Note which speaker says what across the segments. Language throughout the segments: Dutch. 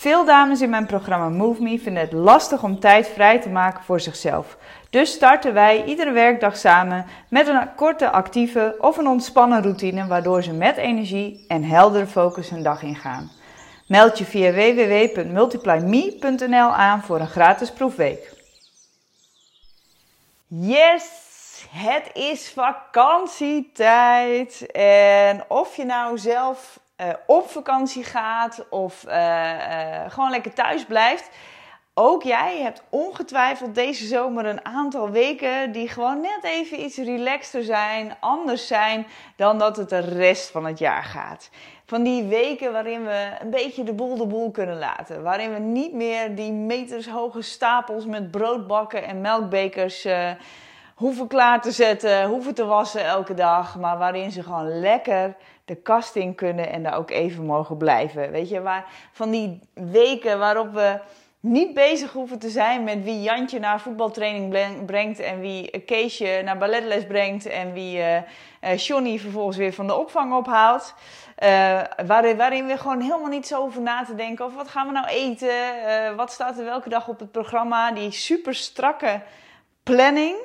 Speaker 1: Veel dames in mijn programma Move Me vinden het lastig om tijd vrij te maken voor zichzelf. Dus starten wij iedere werkdag samen met een korte actieve of een ontspannen routine waardoor ze met energie en heldere focus hun dag ingaan. Meld je via www.multiplyme.nl aan voor een gratis proefweek. Yes, het is vakantietijd. En of je nou zelf uh, op vakantie gaat of uh, uh, gewoon lekker thuis blijft. Ook jij hebt ongetwijfeld deze zomer een aantal weken die gewoon net even iets relaxter zijn, anders zijn dan dat het de rest van het jaar gaat. Van die weken waarin we een beetje de boel de boel kunnen laten. Waarin we niet meer die metershoge stapels met broodbakken en melkbekers hoeven klaar te zetten, hoeven te wassen elke dag. Maar waarin ze gewoon lekker de kast in kunnen en daar ook even mogen blijven. Weet je, waar, van die weken waarop we niet bezig hoeven te zijn met wie Jantje naar voetbaltraining brengt en wie Keesje naar balletles brengt en wie uh, Johnny vervolgens weer van de opvang ophaalt. Uh, waarin, waarin we gewoon helemaal niet zo over na te denken of wat gaan we nou eten, wat staat er welke dag op het programma. Die super strakke planning,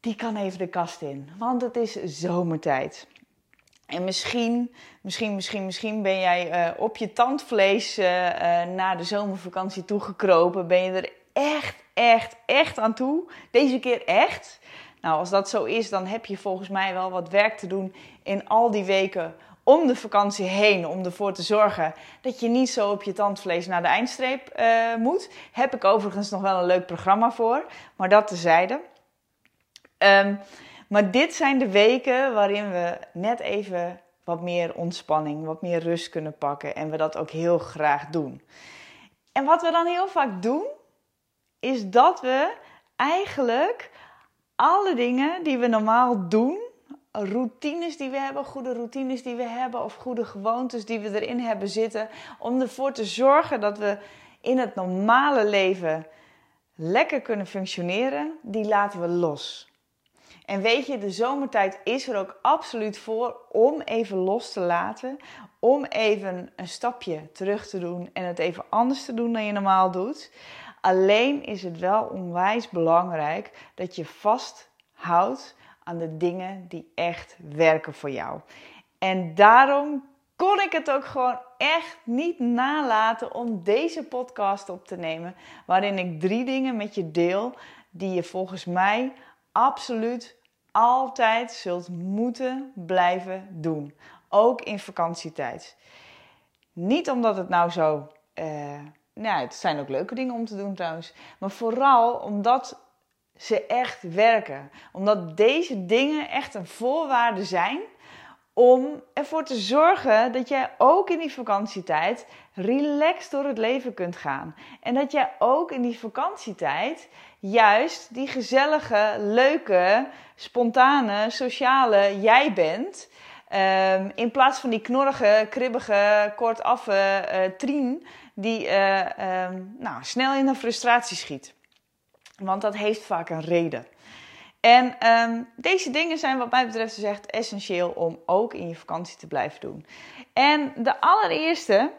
Speaker 1: die kan even de kast in, want het is zomertijd. En misschien, misschien, misschien, misschien ben jij uh, op je tandvlees uh, naar de zomervakantie toegekropen. Ben je er echt, echt, echt aan toe? Deze keer echt? Nou, als dat zo is, dan heb je volgens mij wel wat werk te doen in al die weken om de vakantie heen. Om ervoor te zorgen dat je niet zo op je tandvlees naar de eindstreep moet. Heb ik overigens nog wel een leuk programma voor, maar dat tezijde. Um, maar dit zijn de weken waarin we net even wat meer ontspanning, wat meer rust kunnen pakken en we dat ook heel graag doen. En wat we dan heel vaak doen, is dat we eigenlijk alle dingen die we normaal doen, routines die we hebben, goede routines die we hebben of goede gewoontes die we erin hebben zitten, om ervoor te zorgen dat we in het normale leven lekker kunnen functioneren, die laten we los. En weet je, de zomertijd is er ook absoluut voor om even los te laten. Om even een stapje terug te doen en het even anders te doen dan je normaal doet. Alleen is het wel onwijs belangrijk dat je vasthoudt aan de dingen die echt werken voor jou. En daarom kon ik het ook gewoon echt niet nalaten om deze podcast op te nemen. Waarin ik drie dingen met je deel die je volgens mij absoluut altijd zult moeten blijven doen. Ook in vakantietijd. Niet omdat het nou zo. Uh, nou, het zijn ook leuke dingen om te doen trouwens. Maar vooral omdat ze echt werken. Omdat deze dingen echt een voorwaarde zijn om ervoor te zorgen dat jij ook in die vakantietijd relaxed door het leven kunt gaan. En dat jij ook in die vakantietijd juist die gezellige, leuke, spontane, sociale jij bent. Um, in plaats van die knorrige, kribbige, kortaffe uh, trien die uh, um, nou, snel in een frustratie schiet. Want dat heeft vaak een reden. En um, deze dingen zijn wat mij betreft dus echt essentieel om ook in je vakantie te blijven doen. En de allereerste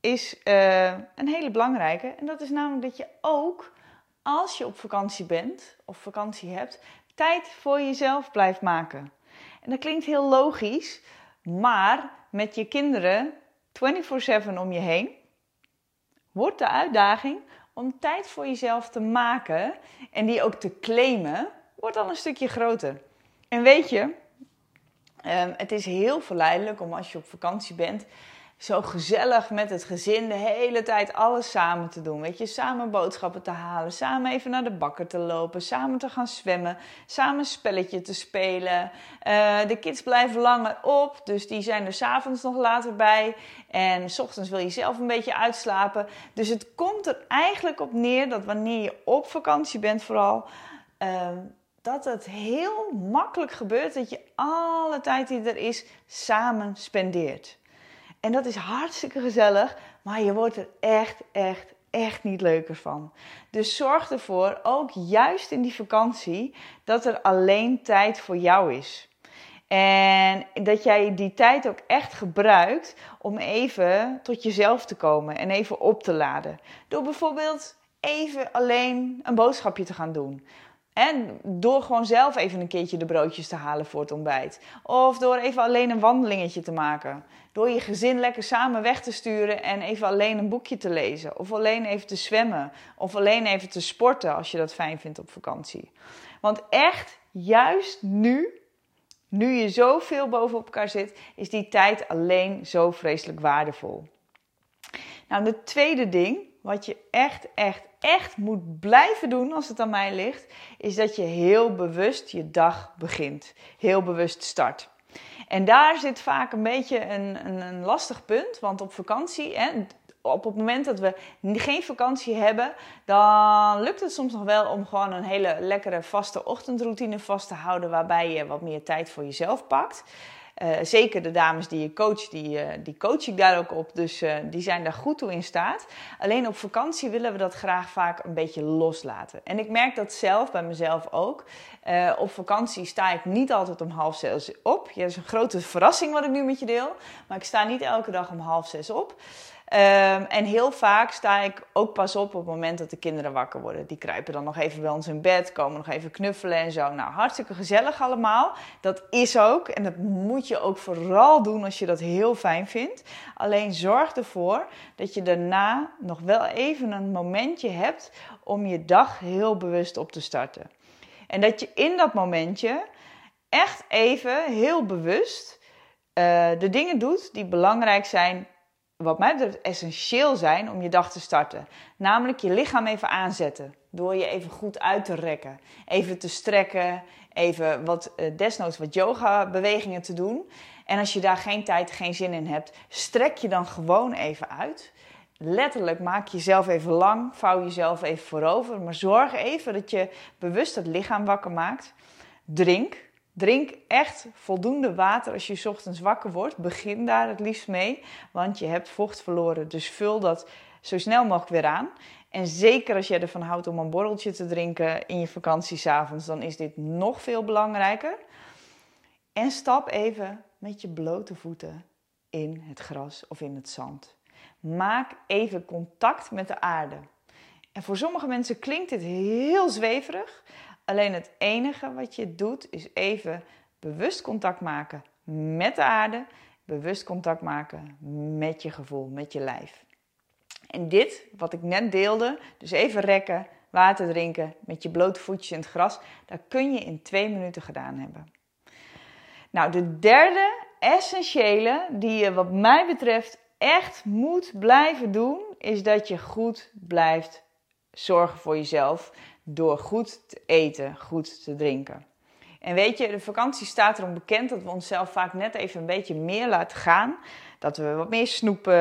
Speaker 1: is uh, een hele belangrijke. En dat is namelijk dat je ook als je op vakantie bent of vakantie hebt, tijd voor jezelf blijft maken. En dat klinkt heel logisch, maar met je kinderen 24/7 om je heen wordt de uitdaging om tijd voor jezelf te maken en die ook te claimen, wordt al een stukje groter. En weet je, ehm, het is heel verleidelijk om als je op vakantie bent, zo gezellig met het gezin de hele tijd alles samen te doen. Weet je, samen boodschappen te halen, samen even naar de bakker te lopen, samen te gaan zwemmen, samen een spelletje te spelen. Uh, de kids blijven langer op, dus die zijn er s'avonds nog later bij. En s ochtends wil je zelf een beetje uitslapen. Dus het komt er eigenlijk op neer dat wanneer je op vakantie bent, vooral. Uh, dat het heel makkelijk gebeurt dat je alle tijd die er is samen spendeert. En dat is hartstikke gezellig, maar je wordt er echt, echt, echt niet leuker van. Dus zorg ervoor, ook juist in die vakantie, dat er alleen tijd voor jou is. En dat jij die tijd ook echt gebruikt om even tot jezelf te komen en even op te laden. Door bijvoorbeeld even alleen een boodschapje te gaan doen. En door gewoon zelf even een keertje de broodjes te halen voor het ontbijt. Of door even alleen een wandelingetje te maken. Door je gezin lekker samen weg te sturen en even alleen een boekje te lezen. Of alleen even te zwemmen. Of alleen even te sporten als je dat fijn vindt op vakantie. Want echt, juist nu, nu je zoveel bovenop elkaar zit, is die tijd alleen zo vreselijk waardevol. Nou, de tweede ding, wat je echt, echt, echt moet blijven doen als het aan mij ligt, is dat je heel bewust je dag begint. Heel bewust start. En daar zit vaak een beetje een, een, een lastig punt, want op vakantie, hè, op het moment dat we geen vakantie hebben, dan lukt het soms nog wel om gewoon een hele lekkere vaste ochtendroutine vast te houden, waarbij je wat meer tijd voor jezelf pakt. Uh, zeker de dames die je coach, die, uh, die coach ik daar ook op. Dus uh, die zijn daar goed toe in staat. Alleen op vakantie willen we dat graag vaak een beetje loslaten. En ik merk dat zelf bij mezelf ook. op vakantie sta ik niet altijd om half zes op. Ja, dat is een grote verrassing wat ik nu met je deel. Maar ik sta niet elke dag om half zes op. Um, en heel vaak sta ik ook pas op op het moment dat de kinderen wakker worden. Die kruipen dan nog even bij ons in bed, komen nog even knuffelen en zo. Nou, hartstikke gezellig allemaal. Dat is ook. En dat moet je ook vooral doen als je dat heel fijn vindt. Alleen zorg ervoor dat je daarna nog wel even een momentje hebt om je dag heel bewust op te starten. En dat je in dat momentje echt even heel bewust uh, de dingen doet die belangrijk zijn wat mij betreft essentieel zijn om je dag te starten. Namelijk je lichaam even aanzetten. Door je even goed uit te rekken. Even te strekken. Even wat, eh, desnoods wat yoga bewegingen te doen. En als je daar geen tijd, geen zin in hebt, strek je dan gewoon even uit. Letterlijk maak jezelf even lang, vouw jezelf even voorover. Maar zorg even dat je bewust het lichaam wakker maakt. Drink. Drink echt voldoende water als je ochtends wakker wordt. Begin daar het liefst mee, want je hebt vocht verloren. Dus vul dat zo snel mogelijk weer aan. En zeker als jij ervan houdt om een borreltje te drinken in je vakantieavonds, dan is dit nog veel belangrijker. En stap even met je blote voeten in het gras of in het zand. Maak even contact met de aarde. En voor sommige mensen klinkt dit heel zweverig, Alleen het enige wat je doet is even bewust contact maken met de aarde, bewust contact maken met je gevoel, met je lijf. En dit, wat ik net deelde, dus even rekken, water drinken, met je blote voetjes in het gras, dat kun je in twee minuten gedaan hebben. Nou, de derde essentiële die je wat mij betreft echt moet blijven doen, is dat je goed blijft zorgen voor jezelf door goed te eten, goed te drinken. En weet je, de vakantie staat erom bekend dat we onszelf vaak net even een beetje meer laten gaan. Dat we wat meer snoepen,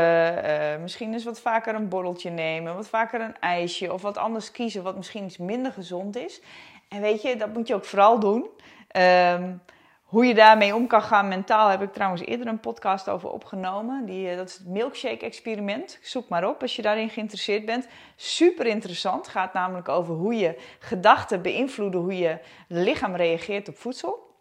Speaker 1: uh, misschien eens wat vaker een borreltje nemen, wat vaker een ijsje of wat anders kiezen wat misschien iets minder gezond is. En weet je, dat moet je ook vooral doen. Um, hoe je daarmee om kan gaan mentaal heb ik trouwens eerder een podcast over opgenomen. Die, eh, dat is het milkshake-experiment. Zoek maar op als je daarin geïnteresseerd bent. Super interessant. Gaat namelijk over hoe je gedachten beïnvloeden hoe je lichaam reageert op voedsel.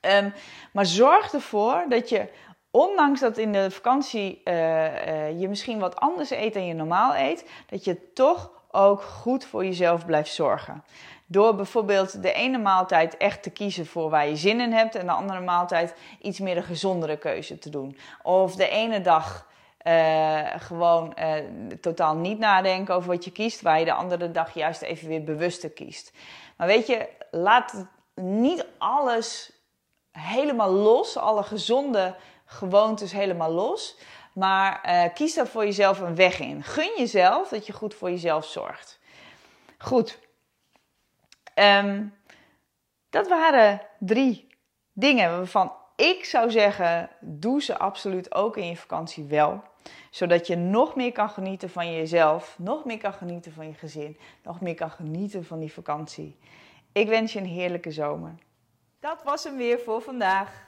Speaker 1: Um, maar zorg ervoor dat je, ondanks dat in de vakantie uh, uh, je misschien wat anders eet dan je normaal eet, dat je toch ook goed voor jezelf blijft zorgen. Door bijvoorbeeld de ene maaltijd echt te kiezen voor waar je zin in hebt en de andere maaltijd iets meer een gezondere keuze te doen. Of de ene dag uh, gewoon uh, totaal niet nadenken over wat je kiest, waar je de andere dag juist even weer bewuster kiest. Maar weet je, laat niet alles helemaal los, alle gezonde gewoontes helemaal los. Maar uh, kies daar voor jezelf een weg in. Gun jezelf dat je goed voor jezelf zorgt. Goed. Ehm, dat waren drie dingen waarvan ik zou zeggen: doe ze absoluut ook in je vakantie wel. Zodat je nog meer kan genieten van jezelf, nog meer kan genieten van je gezin, nog meer kan genieten van die vakantie. Ik wens je een heerlijke zomer. Dat was hem weer voor vandaag.